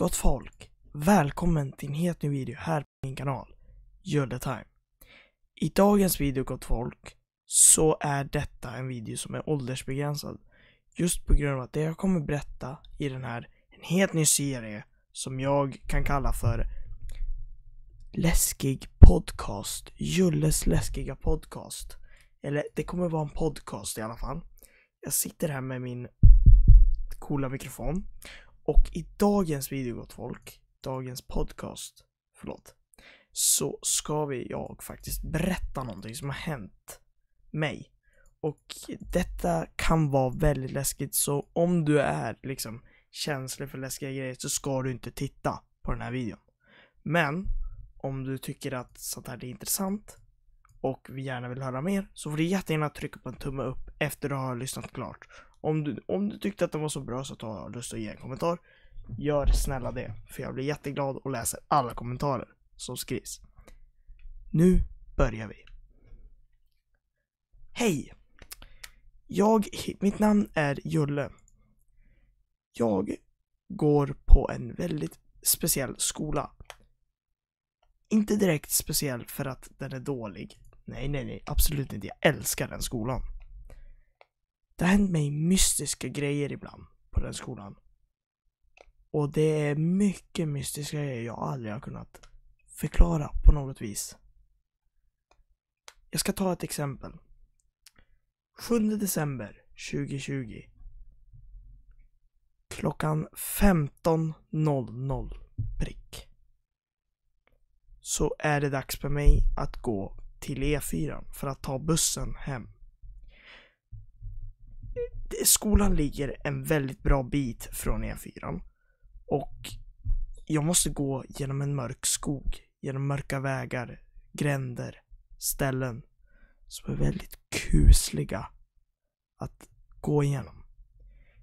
Gott folk, välkommen till en helt ny video här på min kanal, Julle Time. I dagens video gott folk, så är detta en video som är åldersbegränsad. Just på grund av att det jag kommer berätta i den här, en helt ny serie som jag kan kalla för Läskig podcast, Julles läskiga podcast. Eller det kommer vara en podcast i alla fall. Jag sitter här med min coola mikrofon och i dagens video gott folk, dagens podcast, förlåt, så ska vi, jag faktiskt berätta någonting som har hänt mig. Och detta kan vara väldigt läskigt så om du är liksom känslig för läskiga grejer så ska du inte titta på den här videon. Men om du tycker att sånt här är intressant och vi gärna vill höra mer så får du jättegärna trycka på en tumme upp efter du har lyssnat klart. Om du, om du tyckte att den var så bra så ta lust att ge en kommentar. Gör snälla det, för jag blir jätteglad och läser alla kommentarer som skrivs. Nu börjar vi. Hej! Jag, mitt namn är Julle. Jag går på en väldigt speciell skola. Inte direkt speciell för att den är dålig. Nej, nej, nej, absolut inte. Jag älskar den skolan. Det har hänt mig mystiska grejer ibland på den skolan. Och det är mycket mystiska grejer jag aldrig har kunnat förklara på något vis. Jag ska ta ett exempel. 7 december 2020. Klockan 15.00 prick. Så är det dags för mig att gå till E4 för att ta bussen hem. Skolan ligger en väldigt bra bit från E4 och jag måste gå genom en mörk skog, genom mörka vägar, gränder, ställen som är väldigt kusliga att gå igenom.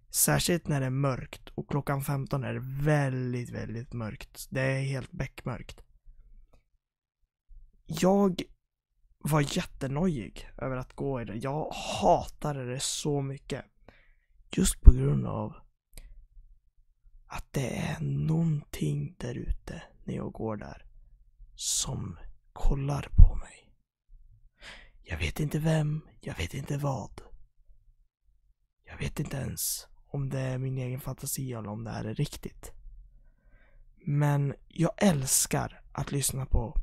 Särskilt när det är mörkt och klockan 15 är det väldigt, väldigt mörkt. Det är helt beckmörkt. Jag var jättenojig över att gå i det. Jag hatade det så mycket. Just på grund av att det är någonting där ute när jag går där som kollar på mig. Jag vet inte vem, jag vet inte vad. Jag vet inte ens om det är min egen fantasi eller om det här är riktigt. Men jag älskar att lyssna på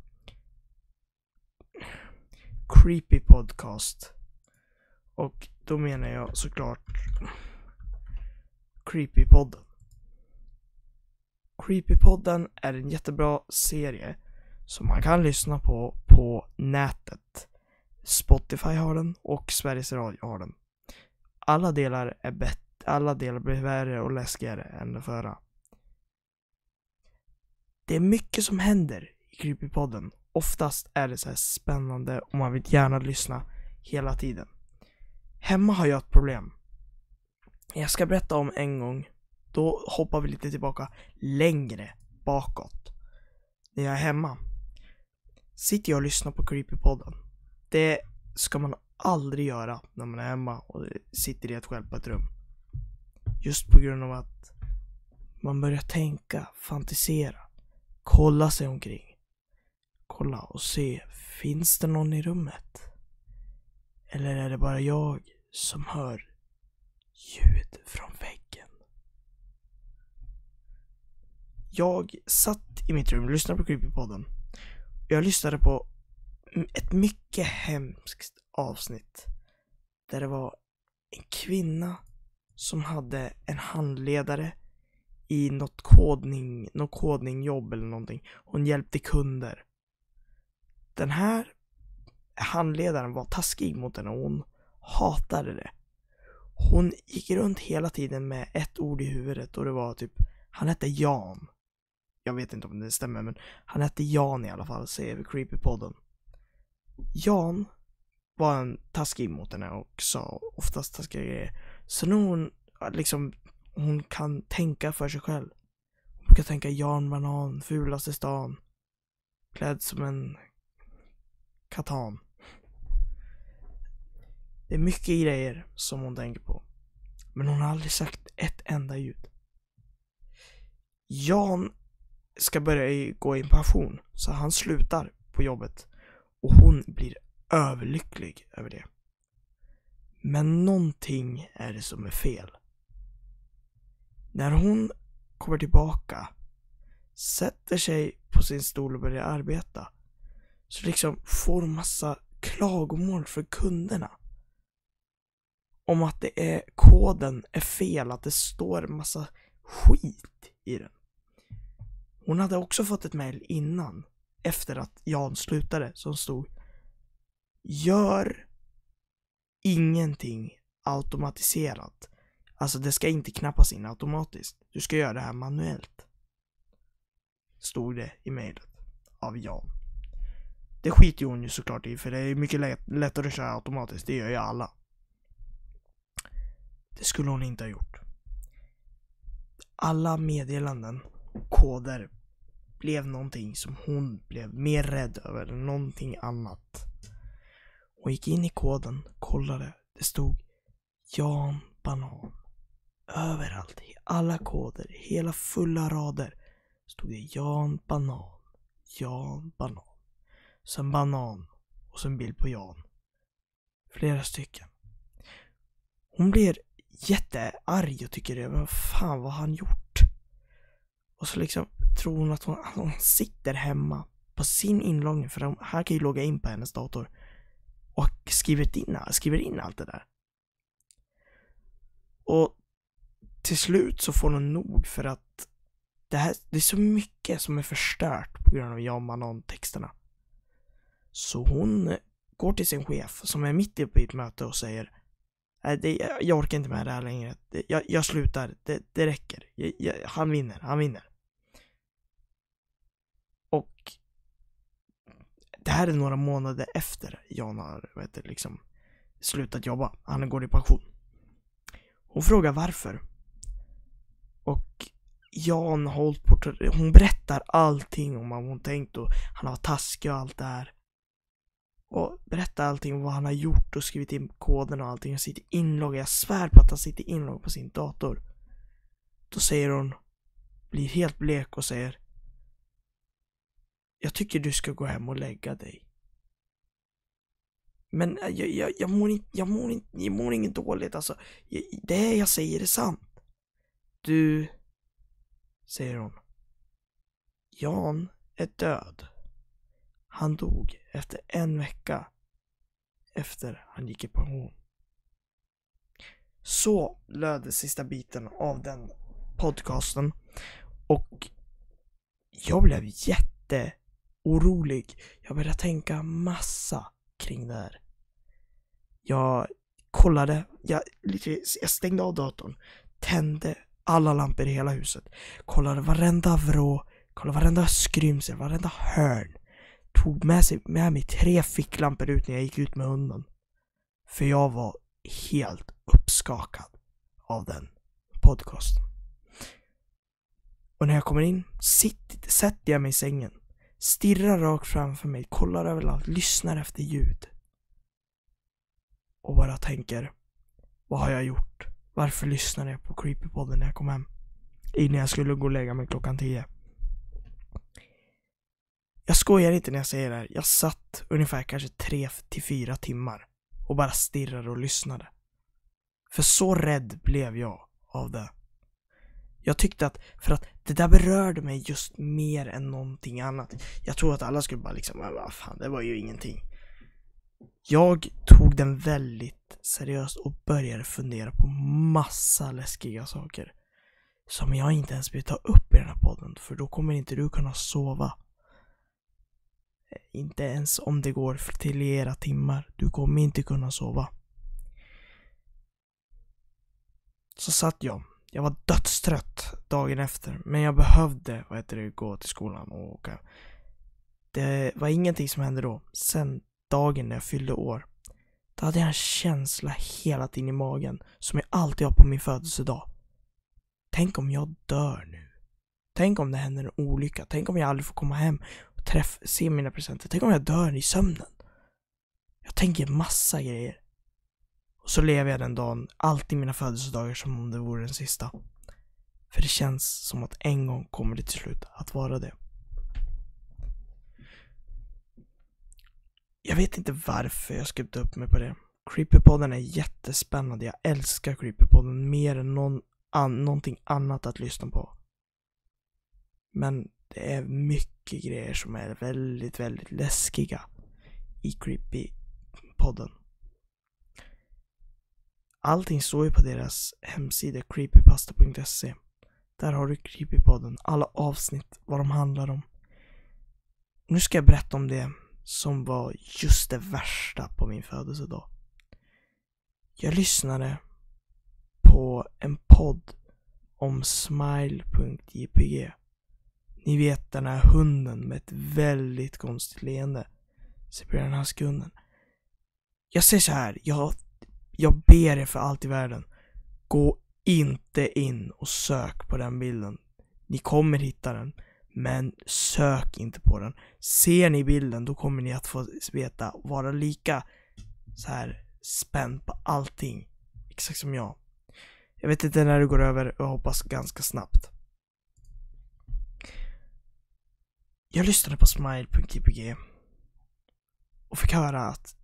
creepy podcast. Och då menar jag såklart Creepypodden. Creepypodden är en jättebra serie som man kan lyssna på på nätet. Spotify har den och Sveriges Radio har den. Alla delar är bättre, alla delar blir värre och läskigare än den förra. Det är mycket som händer i Creepypodden. Oftast är det så här spännande och man vill gärna lyssna hela tiden. Hemma har jag ett problem. Jag ska berätta om en gång. Då hoppar vi lite tillbaka längre bakåt. När jag är hemma. Sitter jag och lyssnar på Creepypodden. Det ska man aldrig göra när man är hemma och sitter i ett själv på ett rum. Just på grund av att man börjar tänka, fantisera, kolla sig omkring. Kolla och se, finns det någon i rummet? Eller är det bara jag som hör ljud från väggen? Jag satt i mitt rum och lyssnade på Creepypodden. Jag lyssnade på ett mycket hemskt avsnitt. Där det var en kvinna som hade en handledare i något kodning, något kodningjobb eller någonting. Hon hjälpte kunder. Den här handledaren var taskig mot henne och hon hatade det. Hon gick runt hela tiden med ett ord i huvudet och det var typ, han hette Jan. Jag vet inte om det stämmer men han hette Jan i alla fall, säger Creepypodden. Jan var en taskig mot henne och sa oftast taskiga grejer. Så nu hon liksom, hon kan tänka för sig själv. Hon brukar tänka Jan Banan, fulaste stan. Klädd som en katan. Det är mycket grejer som hon tänker på. Men hon har aldrig sagt ett enda ljud. Jan ska börja gå i pension, så han slutar på jobbet. Och hon blir överlycklig över det. Men någonting är det som är fel. När hon kommer tillbaka, sätter sig på sin stol och börjar arbeta, så liksom får hon massa klagomål från kunderna. Om att det är, koden är fel, att det står massa skit i den. Hon hade också fått ett mail innan, efter att Jan slutade, som stod Gör ingenting automatiserat. Alltså det ska inte knappas in automatiskt. Du ska göra det här manuellt. Stod det i mejlet av Jan. Det skiter hon ju såklart i för det är mycket lätt, lättare att köra automatiskt. Det gör ju alla. Det skulle hon inte ha gjort. Alla meddelanden, koder, blev någonting som hon blev mer rädd över än någonting annat. Hon gick in i koden, kollade. Det stod Jan Banan. Överallt, i alla koder, hela fulla rader stod det Jan Banan. Jan Banan. Sen banan och sen bild på Jan. Flera stycken. Hon blir jättearg och tycker det, vad fan vad har han gjort? Och så liksom tror hon att hon, att hon sitter hemma på sin inloggning, för han kan ju logga in på hennes dator och skrivit in, skriver in allt det där. Och till slut så får hon nog för att det, här, det är så mycket som är förstört på grund av Jan Manon-texterna. Så hon går till sin chef som är mitt uppe i ett möte och säger Nej, det, jag orkar inte med det här längre. Det, jag, jag slutar. Det, det räcker. Jag, jag, han vinner. Han vinner. Och det här är några månader efter Jan har vet liksom, slutat jobba. Han går i pension. Hon frågar varför. Och Jan har hållit på, hon berättar allting om vad hon tänkt och han har taskig och allt det här. Och berättar allting om vad han har gjort och skrivit in koden och allting och sitter inloggad. Jag svär på att han sitter inloggad på sin dator. Då säger hon, blir helt blek och säger jag tycker du ska gå hem och lägga dig. Men äh, jag, jag, jag, mår, inte, jag, mår, inte, jag mår inget dåligt alltså. Jag, det jag säger är sant. Du, säger hon. Jan är död. Han dog efter en vecka efter han gick i pension. Så löd den sista biten av den podcasten. Och jag blev jätteorolig. Jag började tänka massa kring det här. Jag kollade, jag, jag stängde av datorn, tände alla lampor i hela huset, kollade varenda vrå, kollade varenda skrymsel, varenda hörn. Tog med, sig, med mig tre ficklampor ut när jag gick ut med hunden. För jag var helt uppskakad av den podcasten. Och när jag kommer in, sitt, sätter jag mig i sängen Stirrar rakt framför mig, kollar överallt, lyssnar efter ljud. Och bara tänker, vad har jag gjort? Varför lyssnade jag på Creepypodden när jag kom hem? Innan jag skulle gå och lägga mig klockan tio. Jag skojar inte när jag säger det här. Jag satt ungefär kanske tre till fyra timmar och bara stirrade och lyssnade. För så rädd blev jag av det. Jag tyckte att, för att det där berörde mig just mer än någonting annat. Jag tror att alla skulle bara liksom, ah, vad fan, det var ju ingenting. Jag tog den väldigt seriöst och började fundera på massa läskiga saker. Som jag inte ens vill ta upp i den här podden, för då kommer inte du kunna sova. Inte ens om det går till era timmar. Du kommer inte kunna sova. Så satt jag jag var dödstrött dagen efter, men jag behövde vad heter det, gå till skolan och åka. Det var ingenting som hände då. Sen dagen när jag fyllde år, då hade jag en känsla hela tiden i magen som jag alltid har på min födelsedag. Tänk om jag dör nu. Tänk om det händer en olycka. Tänk om jag aldrig får komma hem träff, se mina presenter. Tänk om jag dör i sömnen. Jag tänker massa grejer. Och så lever jag den dagen, alltid mina födelsedagar som om det vore den sista. För det känns som att en gång kommer det till slut att vara det. Jag vet inte varför jag skrev upp mig på det. Creepypodden är jättespännande. Jag älskar Creepypodden mer än någon an någonting annat att lyssna på. Men det är mycket grejer som är väldigt, väldigt läskiga i Creepy-podden. Allting står ju på deras hemsida creepypasta.se. Där har du Creepypodden, alla avsnitt, vad de handlar om. Nu ska jag berätta om det som var just det värsta på min födelsedag. Jag lyssnade på en podd om smile.jpg. Ni vet den här hunden med ett väldigt konstigt leende. Se på den här. Jag säger så här, jag, jag ber er för allt i världen. Gå inte in och sök på den bilden. Ni kommer hitta den. Men sök inte på den. Ser ni bilden då kommer ni att få veta, vara lika så här spänd på allting. Exakt som jag. Jag vet inte när det går över och hoppas ganska snabbt. Jag lyssnade på smile.gpg och fick höra att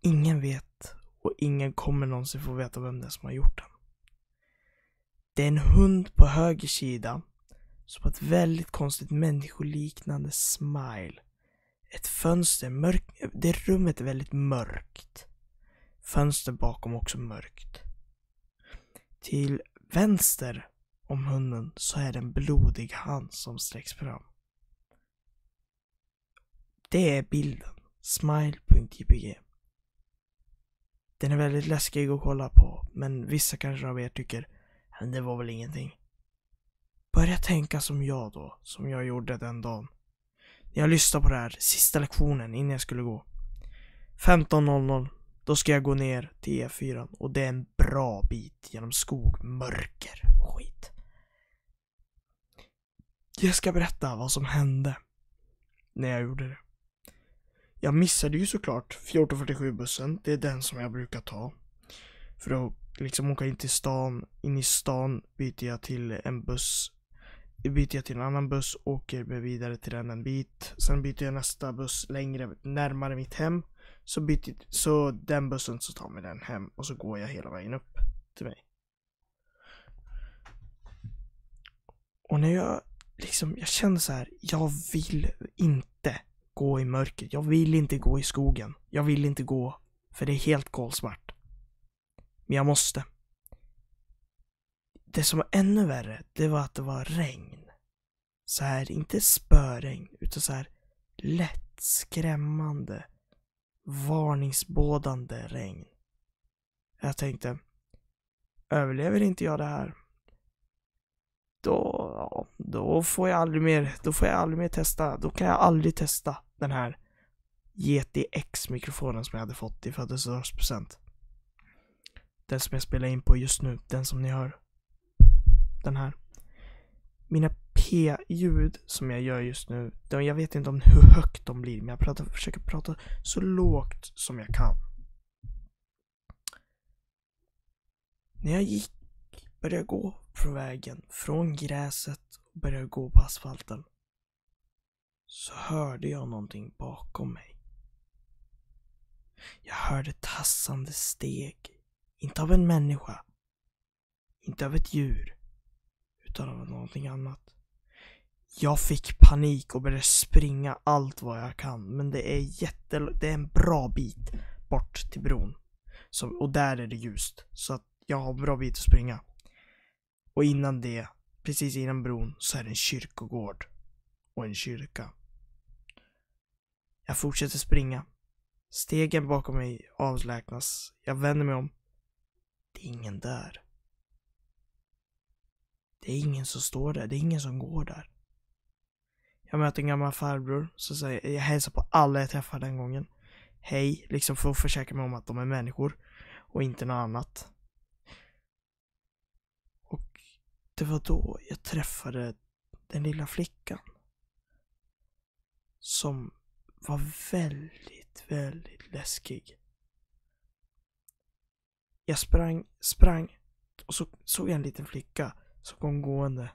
ingen vet och ingen kommer någonsin få veta vem det är som har gjort den. Det är en hund på höger sida som har ett väldigt konstigt människoliknande smile. Ett fönster, mörk, det rummet är väldigt mörkt. Fönster bakom också mörkt. Till vänster om hunden så är det en blodig hand som sträcks fram. Det är bilden. Smile.jpg. Den är väldigt läskig att kolla på, men vissa kanske av er tycker att det var väl ingenting. Börja tänka som jag då, som jag gjorde den dagen. När jag lyssnade på det här, sista lektionen innan jag skulle gå. 15.00, då ska jag gå ner till E4 och det är en bra bit genom skog, mörker och skit. Jag ska berätta vad som hände när jag gjorde det. Jag missade ju såklart 1447 bussen. Det är den som jag brukar ta. För att liksom åka in till stan. In i stan byter jag till en buss. Byter jag till en annan buss, åker vidare till den en bit. Sen byter jag nästa buss längre, närmare mitt hem. Så byter så den bussen så tar mig den hem och så går jag hela vägen upp till mig. Och när jag liksom, jag kände så här, jag vill inte gå i mörker. Jag vill inte gå i skogen. Jag vill inte gå, för det är helt kolsvart. Men jag måste. Det som var ännu värre, det var att det var regn. Så här, inte spöregn, utan så här lätt skrämmande, varningsbådande regn. Jag tänkte, överlever inte jag det här, då, ja, då får jag aldrig mer, då får jag aldrig mer testa, då kan jag aldrig testa den här Yeti X-mikrofonen som jag hade fått i födelsedagspresent. Den som jag spelar in på just nu, den som ni hör. Den här. Mina P-ljud som jag gör just nu, de, jag vet inte om hur högt de blir, men jag pratar, försöker prata så lågt som jag kan. När jag gick, började jag gå på vägen, från gräset och började gå på asfalten så hörde jag någonting bakom mig. Jag hörde tassande steg. Inte av en människa. Inte av ett djur. Utan av någonting annat. Jag fick panik och började springa allt vad jag kan. Men det är jätte... Det är en bra bit bort till bron. Så, och där är det ljust. Så att jag har en bra bit att springa. Och innan det, precis innan bron, så är det en kyrkogård. Och en kyrka. Jag fortsätter springa. Stegen bakom mig avlägsnas. Jag vänder mig om. Det är ingen där. Det är ingen som står där. Det är ingen som går där. Jag möter en gammal farbror. Så säger, jag hälsar på alla jag träffar den gången. Hej, liksom för att försäkra mig om att de är människor. Och inte något annat. Och det var då jag träffade den lilla flickan. Som var väldigt, väldigt läskig. Jag sprang, sprang och så såg jag en liten flicka som kom gående.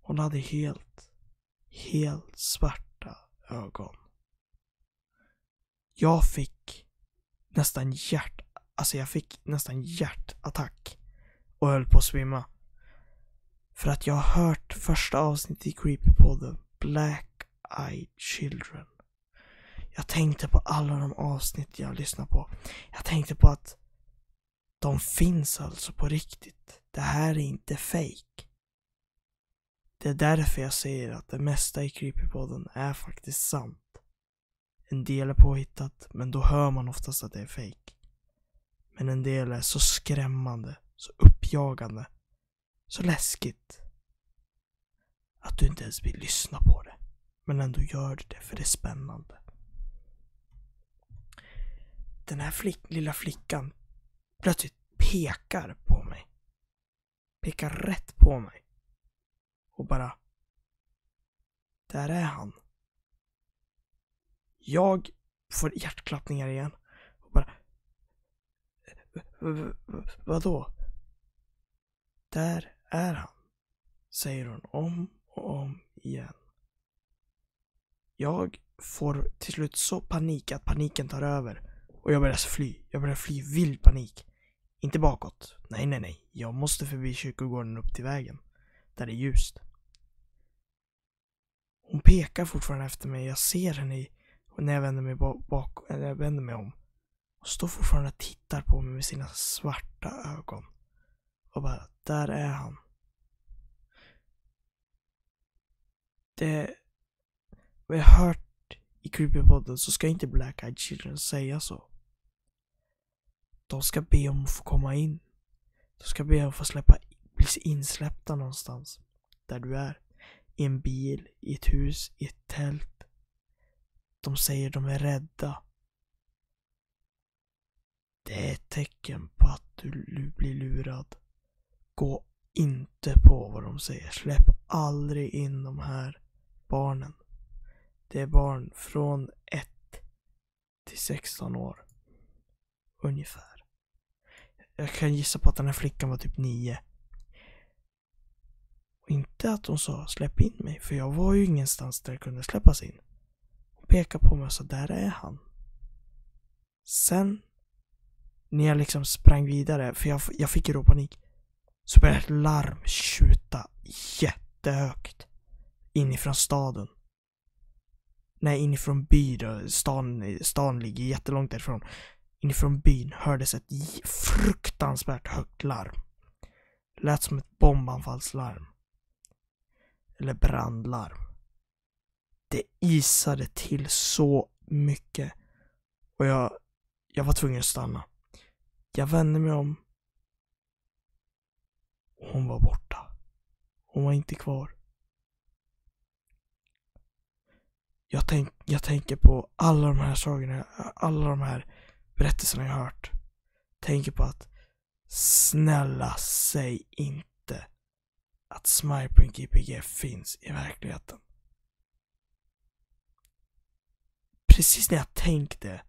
Hon hade helt, helt svarta ögon. Jag fick nästan hjärt... Alltså jag fick nästan hjärtattack och höll på att svimma. För att jag har hört första avsnittet i Creepypodden, Black i, Children. Jag tänkte på alla de avsnitt jag lyssnar på. Jag tänkte på att de finns alltså på riktigt. Det här är inte fake. Det är därför jag säger att det mesta i Creepypodden är faktiskt sant. En del är påhittat, men då hör man oftast att det är fake. Men en del är så skrämmande, så uppjagande, så läskigt. Att du inte ens vill lyssna på det. Men ändå gör du det för det är spännande. Den här flick, lilla flickan plötsligt pekar på mig. Pekar rätt på mig. Och bara... Där är han. Jag får hjärtklappningar igen. Och bara... Vadå? Där är han. Säger hon om och om igen. Jag får till slut så panik att paniken tar över. Och jag börjar fly. Jag börjar fly vild panik. Inte bakåt. Nej, nej, nej. Jag måste förbi kyrkogården upp till vägen. Där det är ljust. Hon pekar fortfarande efter mig. Jag ser henne i, när jag vänder mig bak, när jag vänder mig om. Hon står fortfarande och tittar på mig med sina svarta ögon. Och bara, där är han. Det... Vad jag har hört i Creepypodden så ska inte Black Eyed Children säga så. De ska be om att få komma in. De ska be om att få släppa, bli insläppta någonstans. Där du är. I en bil, i ett hus, i ett tält. De säger de är rädda. Det är ett tecken på att du blir lurad. Gå inte på vad de säger. Släpp aldrig in de här barnen. Det är barn från 1 till 16 år. Ungefär. Jag kan gissa på att den här flickan var typ 9. Och inte att hon sa släpp in mig, för jag var ju ingenstans där jag kunde släppas in. Hon pekade på mig och sa där är han. Sen, när jag liksom sprang vidare, för jag, jag fick ju då panik, så började ett larm tjuta jättehögt inifrån staden. Nej, inifrån byn. Stan, stan ligger jättelångt därifrån inifrån byn hördes ett fruktansvärt högt larm. Lät som ett bombanfallslarm. Eller brandlarm. Det isade till så mycket. Och jag, jag var tvungen att stanna. Jag vände mig om. Hon var borta. Hon var inte kvar. Jag, tänk, jag tänker på alla de här sagorna, alla de här berättelserna jag har hört tänker på att snälla säg inte att Smileprint GPG finns i verkligheten. Precis när jag tänkte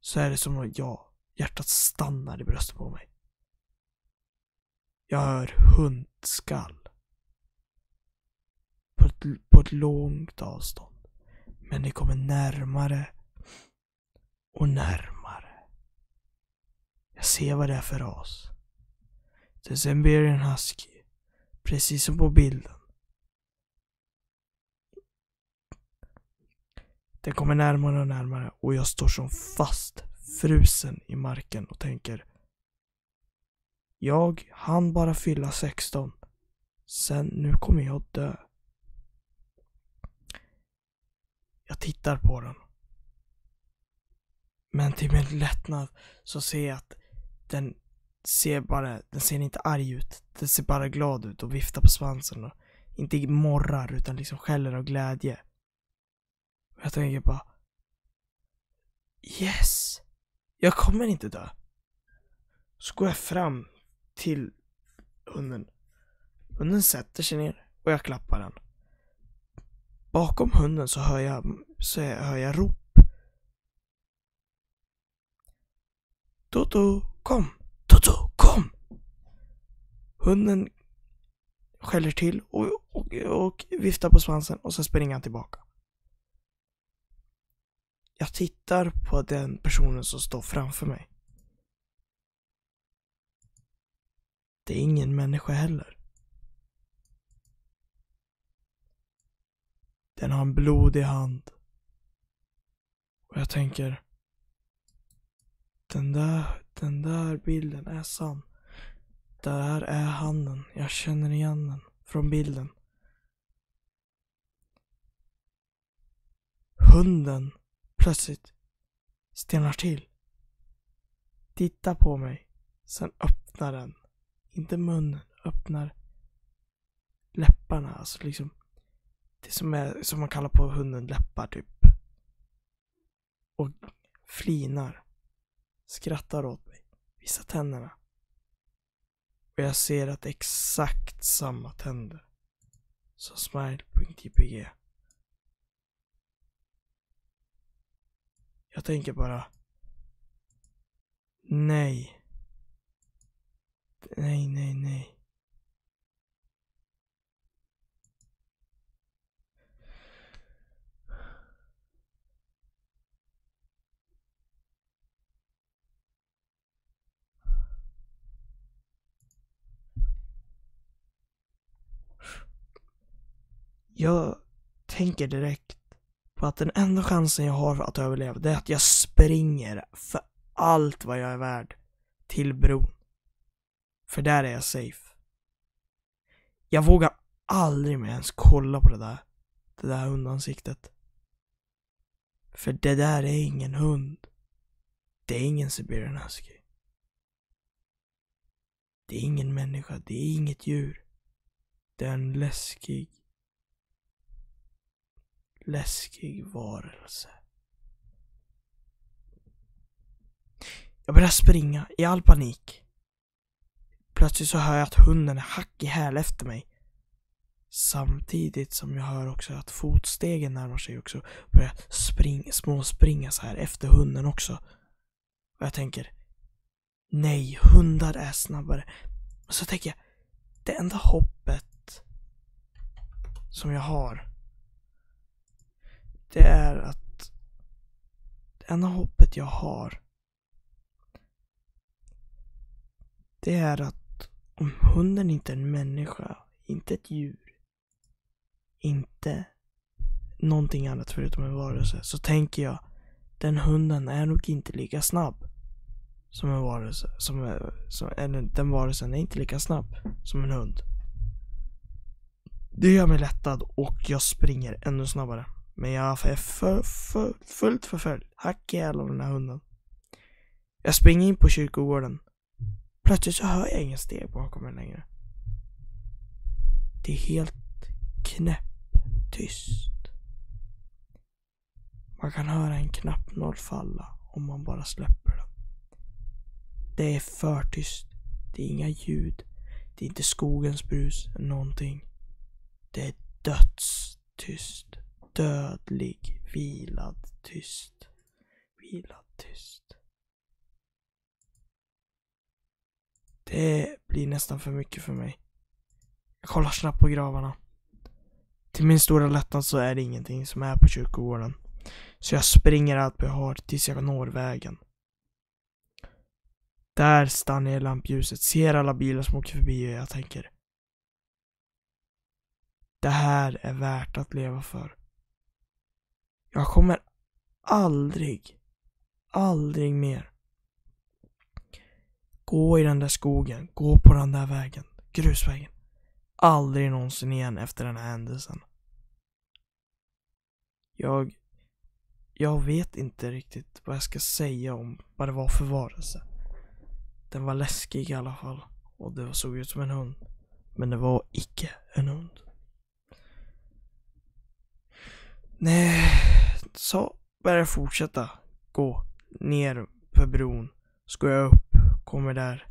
så är det som att jag, hjärtat stannar i bröstet på mig. Jag hör hundskall. På ett, på ett långt avstånd. Men det kommer närmare och närmare. Jag ser vad det är för ras. Det är Siberian Husky. Precis som på bilden. Den kommer närmare och närmare och jag står som fast frusen i marken och tänker Jag hann bara fylla 16. Sen, nu kommer jag dö. Jag tittar på den. Men till min lättnad så ser jag att den ser bara, den ser inte arg ut. Den ser bara glad ut och viftar på svansen och inte morrar utan liksom skäller av glädje. Och jag tänker bara Yes! Jag kommer inte dö. Så går jag fram till hunden. Hunden sätter sig ner och jag klappar den. Bakom hunden så hör jag, så hör jag rop. Toto, kom! Toto, kom! Hunden skäller till och, och, och viftar på svansen och sen springer han tillbaka. Jag tittar på den personen som står framför mig. Det är ingen människa heller. Den har en blodig hand. Och jag tänker, den där, den där bilden är sann. Där är handen. Jag känner igen den från bilden. Hunden plötsligt stelnar till. Tittar på mig. Sen öppnar den. Inte munnen. Öppnar läpparna. Alltså liksom. Det som, är, som man kallar på hunden läppar typ. Och flinar. Skrattar åt mig. Visar tänderna. Och jag ser att det är exakt samma tänder. Som Smile.jpg. Jag tänker bara. Nej. Nej, nej, nej. Jag tänker direkt på att den enda chansen jag har att överleva det är att jag springer för allt vad jag är värd till bron. För där är jag safe. Jag vågar aldrig mer ens kolla på det där. Det där hundansiktet. För det där är ingen hund. Det är ingen Siberian Husky. Det är ingen människa, det är inget djur. Det är en läskig, läskig varelse. Jag börjar springa i all panik. Plötsligt så hör jag att hunden är hack i häl efter mig. Samtidigt som jag hör också att fotstegen närmar sig också. Börjar spring, småspringa så här efter hunden också. Och jag tänker, nej, hundar är snabbare. Och så tänker jag, det enda hoppet som jag har det är att det enda hoppet jag har det är att om hunden inte är en människa, inte ett djur, inte någonting annat förutom en varelse, så tänker jag den hunden är nog inte lika snabb som en varelse. Som, som, eller den varelsen är inte lika snabb som en hund. Det gör mig lättad och jag springer ännu snabbare. Men jag är för, för, fullt förföljd. Hack i av den här hunden. Jag springer in på kyrkogården. Plötsligt så hör jag inga steg bakom mig längre. Det är helt knäpptyst. Man kan höra en knappnål falla om man bara släpper den. Det är för tyst. Det är inga ljud. Det är inte skogens brus någonting. Det är dödstyst. Dödlig, vilad, tyst. Vilad, tyst. Det blir nästan för mycket för mig. Jag kollar snabbt på gravarna. Till min stora lättnad så är det ingenting som är på kyrkogården. Så jag springer allt jag har tills jag når vägen. Där stannar jag i lampljuset, ser alla bilar som åker förbi och jag tänker. Det här är värt att leva för. Jag kommer aldrig, aldrig mer gå i den där skogen, gå på den där vägen, grusvägen. Aldrig någonsin igen efter den här händelsen. Jag, jag vet inte riktigt vad jag ska säga om vad det var för varelse. Den var läskig i alla fall. Och det såg ut som en hund. Men det var icke en hund. Nej, så börjar jag fortsätta gå ner för bron. Så går jag upp, kommer där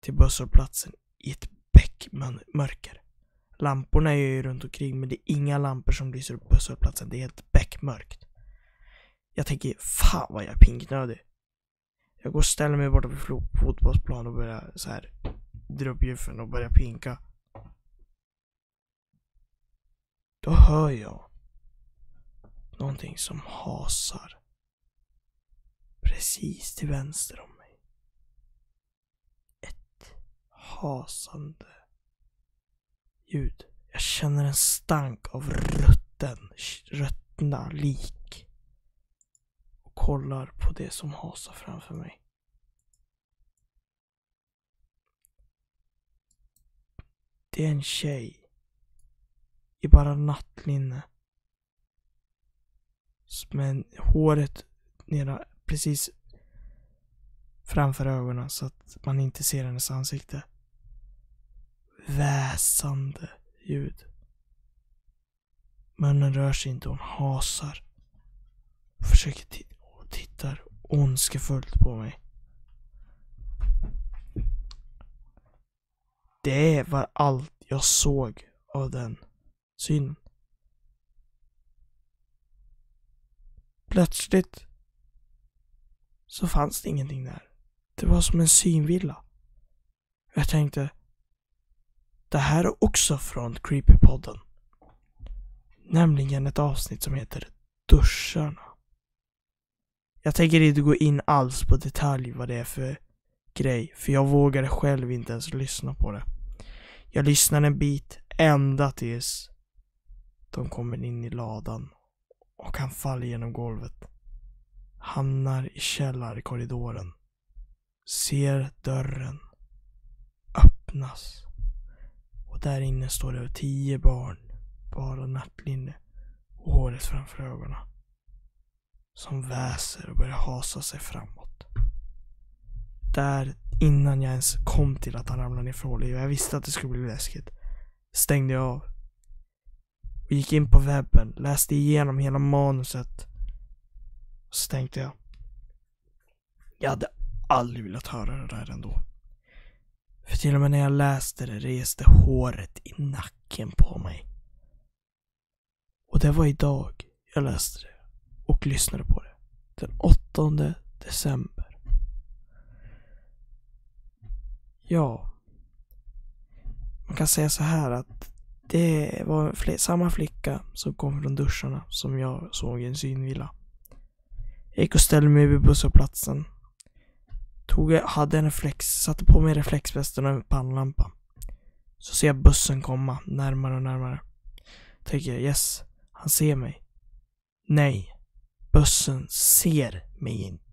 till busshållplatsen i ett bäckmörker. Lamporna är ju runt omkring men det är inga lampor som lyser upp busshållplatsen. Det är helt bäckmörkt. Jag tänker, fan vad jag är pinknödig. Jag går och ställer mig borta vid fotbollsplan och börjar så här dra upp gylfen och börjar pinka. Då hör jag någonting som hasar. Precis till vänster om mig. Ett hasande ljud. Jag känner en stank av rutten, ruttna lik. Och kollar på det som hasar framför mig. Det är en tjej. I bara nattlinne men håret nere precis framför ögonen så att man inte ser hennes ansikte. Väsande ljud. Munnen rör sig inte, hon hasar. Försöker titta och tittar ondskefullt på mig. Det var allt jag såg av den synen. Plötsligt så fanns det ingenting där. Det var som en synvilla. Jag tänkte, det här är också från Creepypodden. Nämligen ett avsnitt som heter Duscharna. Jag tänker inte gå in alls på detalj vad det är för grej, för jag vågade själv inte ens lyssna på det. Jag lyssnade en bit ända tills de kommer in i ladan och han faller genom golvet. Hamnar i källarkorridoren. Ser dörren öppnas. Och där inne står det tio barn. Bara nattlinne och håret framför ögonen. Som väser och börjar hasa sig framåt. Där innan jag ens kom till att han ramlade ner för Jag visste att det skulle bli läskigt. Stängde jag av och gick in på webben, läste igenom hela manuset. Och så tänkte jag. Jag hade aldrig velat höra det där ändå. För till och med när jag läste det reste håret i nacken på mig. Och det var idag jag läste det och lyssnade på det. Den 8 december. Ja. Man kan säga så här att det var fler, samma flicka som kom från duscharna som jag såg i en synvilla. Jag gick och ställde mig vid busshållplatsen. Tog, hade en reflex, satte på mig reflexvästen och en pannlampa. Så ser jag bussen komma närmare och närmare. Tänker yes, han ser mig. Nej, bussen ser mig inte.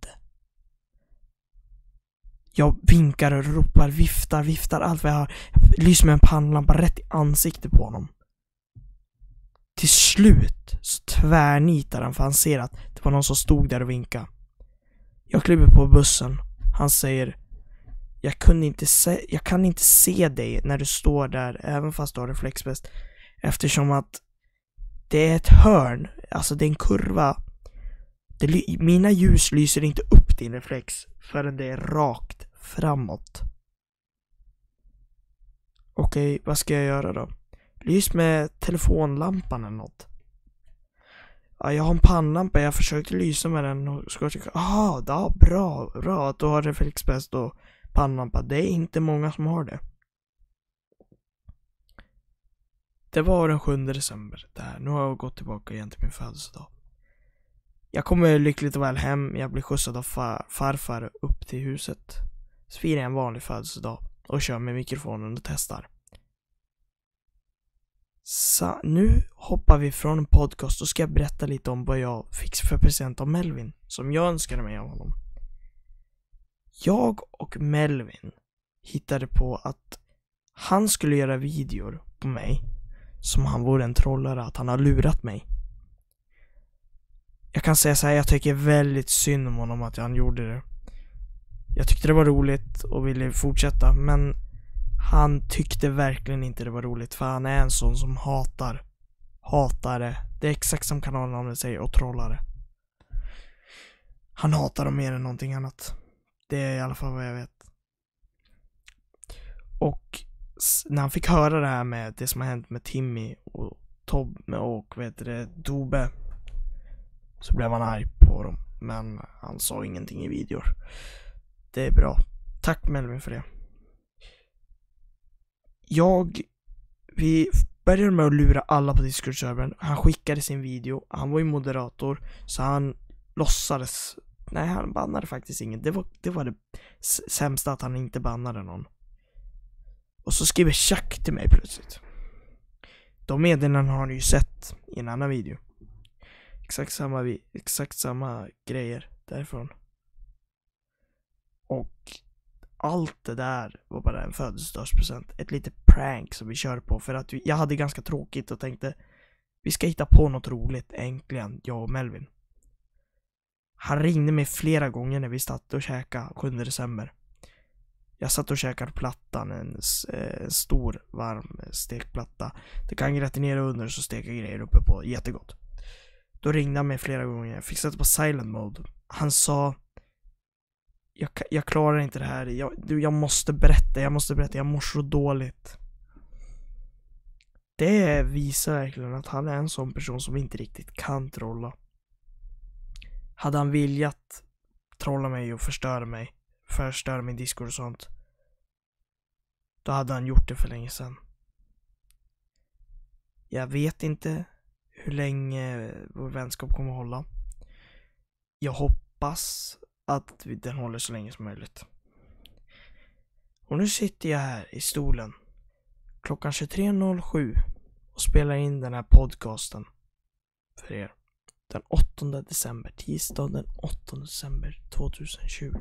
Jag vinkar och ropar, viftar, viftar allt vad jag har. Jag lyser med en pannlampa rätt i ansiktet på honom. Till slut så tvärnitar han för han ser att det var någon som stod där och vinkade. Jag kliver på bussen. Han säger jag, kunde inte se, jag kan inte se dig när du står där, även fast du har reflexväst. Eftersom att det är ett hörn, alltså det är en kurva. Det, mina ljus lyser inte upp din reflex förrän det är rakt framåt. Okej, vad ska jag göra då? Lys med telefonlampan eller något. Ja, jag har en pannlampa, jag försökte lysa med den och ska tycka, aha, ja, bra, bra att du har reflexbäst och pannlampa. Det är inte många som har det. Det var den 7 december det här. Nu har jag gått tillbaka igen till min födelsedag. Jag kommer lyckligt och väl hem, jag blir skjutsad av far, farfar upp till huset. Så firar jag en vanlig födelsedag och kör med mikrofonen och testar. Så nu hoppar vi från en podcast och ska jag berätta lite om vad jag fick för present av Melvin, som jag önskade mig av honom. Jag och Melvin hittade på att han skulle göra videor på mig som han vore en trollare, att han har lurat mig. Jag kan säga så här, jag tycker väldigt synd om honom att han gjorde det. Jag tyckte det var roligt och ville fortsätta men han tyckte verkligen inte det var roligt för han är en sån som hatar. Hatare. Det är exakt som kanalnamnet säger och trollare. Han hatar dem mer än någonting annat. Det är i alla fall vad jag vet. Och när han fick höra det här med det som har hänt med Timmy och Tobbe och vad heter det, Dobe. Så blev han arg på dem. Men han sa ingenting i videor. Det är bra. Tack Melvin för det. jag, vi började med att lura alla på Discord-servern. Han skickade sin video, han var ju moderator, så han låtsades Nej, han bannade faktiskt ingen. Det var det, var det sämsta att han inte bannade någon. Och så skriver Chuck till mig plötsligt. De meddelandena har ni ju sett i en annan video. Exakt samma, exakt samma grejer därifrån. Och allt det där var bara en födelsedagspresent. Ett litet prank som vi kör på för att vi, jag hade ganska tråkigt och tänkte vi ska hitta på något roligt äntligen, jag och Melvin. Han ringde mig flera gånger när vi satt och käkade 7 december. Jag satt och käkade plattan, en, eh, en stor varm stekplatta. Det kan gratinera under så steka grejer uppe på, jättegott. Då ringde han mig flera gånger, jag fick sätta på silent mode. Han sa jag, jag klarar inte det här, jag, du, jag måste berätta, jag måste berätta, jag mår så dåligt. Det visar verkligen att han är en sån person som inte riktigt kan trolla. Hade han viljat trolla mig och förstöra mig, förstöra min Discord och sånt, då hade han gjort det för länge sedan. Jag vet inte hur länge vår vänskap kommer att hålla. Jag hoppas att den håller så länge som möjligt. Och nu sitter jag här i stolen klockan 23.07 och spelar in den här podcasten för er den 8 december, tisdag den 8 december 2020.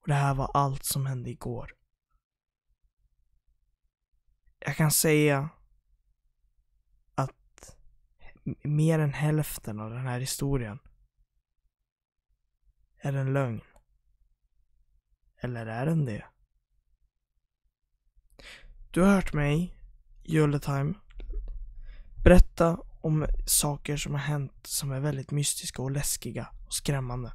Och det här var allt som hände igår. Jag kan säga mer än hälften av den här historien är en lögn. Eller är den det? Du har hört mig, Time, berätta om saker som har hänt som är väldigt mystiska och läskiga och skrämmande.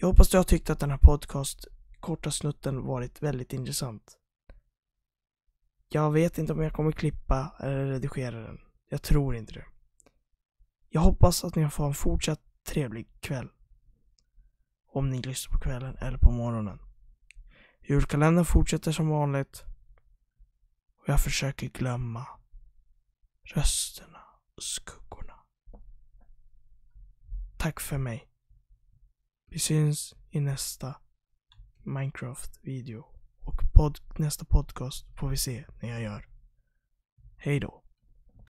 Jag hoppas du har tyckt att den här podcast, korta snutten, varit väldigt intressant. Jag vet inte om jag kommer klippa eller redigera den. Jag tror inte det. Jag hoppas att ni får en fortsatt trevlig kväll. Om ni lyssnar på kvällen eller på morgonen. Julkalendern fortsätter som vanligt. Och jag försöker glömma rösterna och skuggorna. Tack för mig. Vi syns i nästa Minecraft-video. Och pod nästa podcast får vi se när jag gör. Hej då.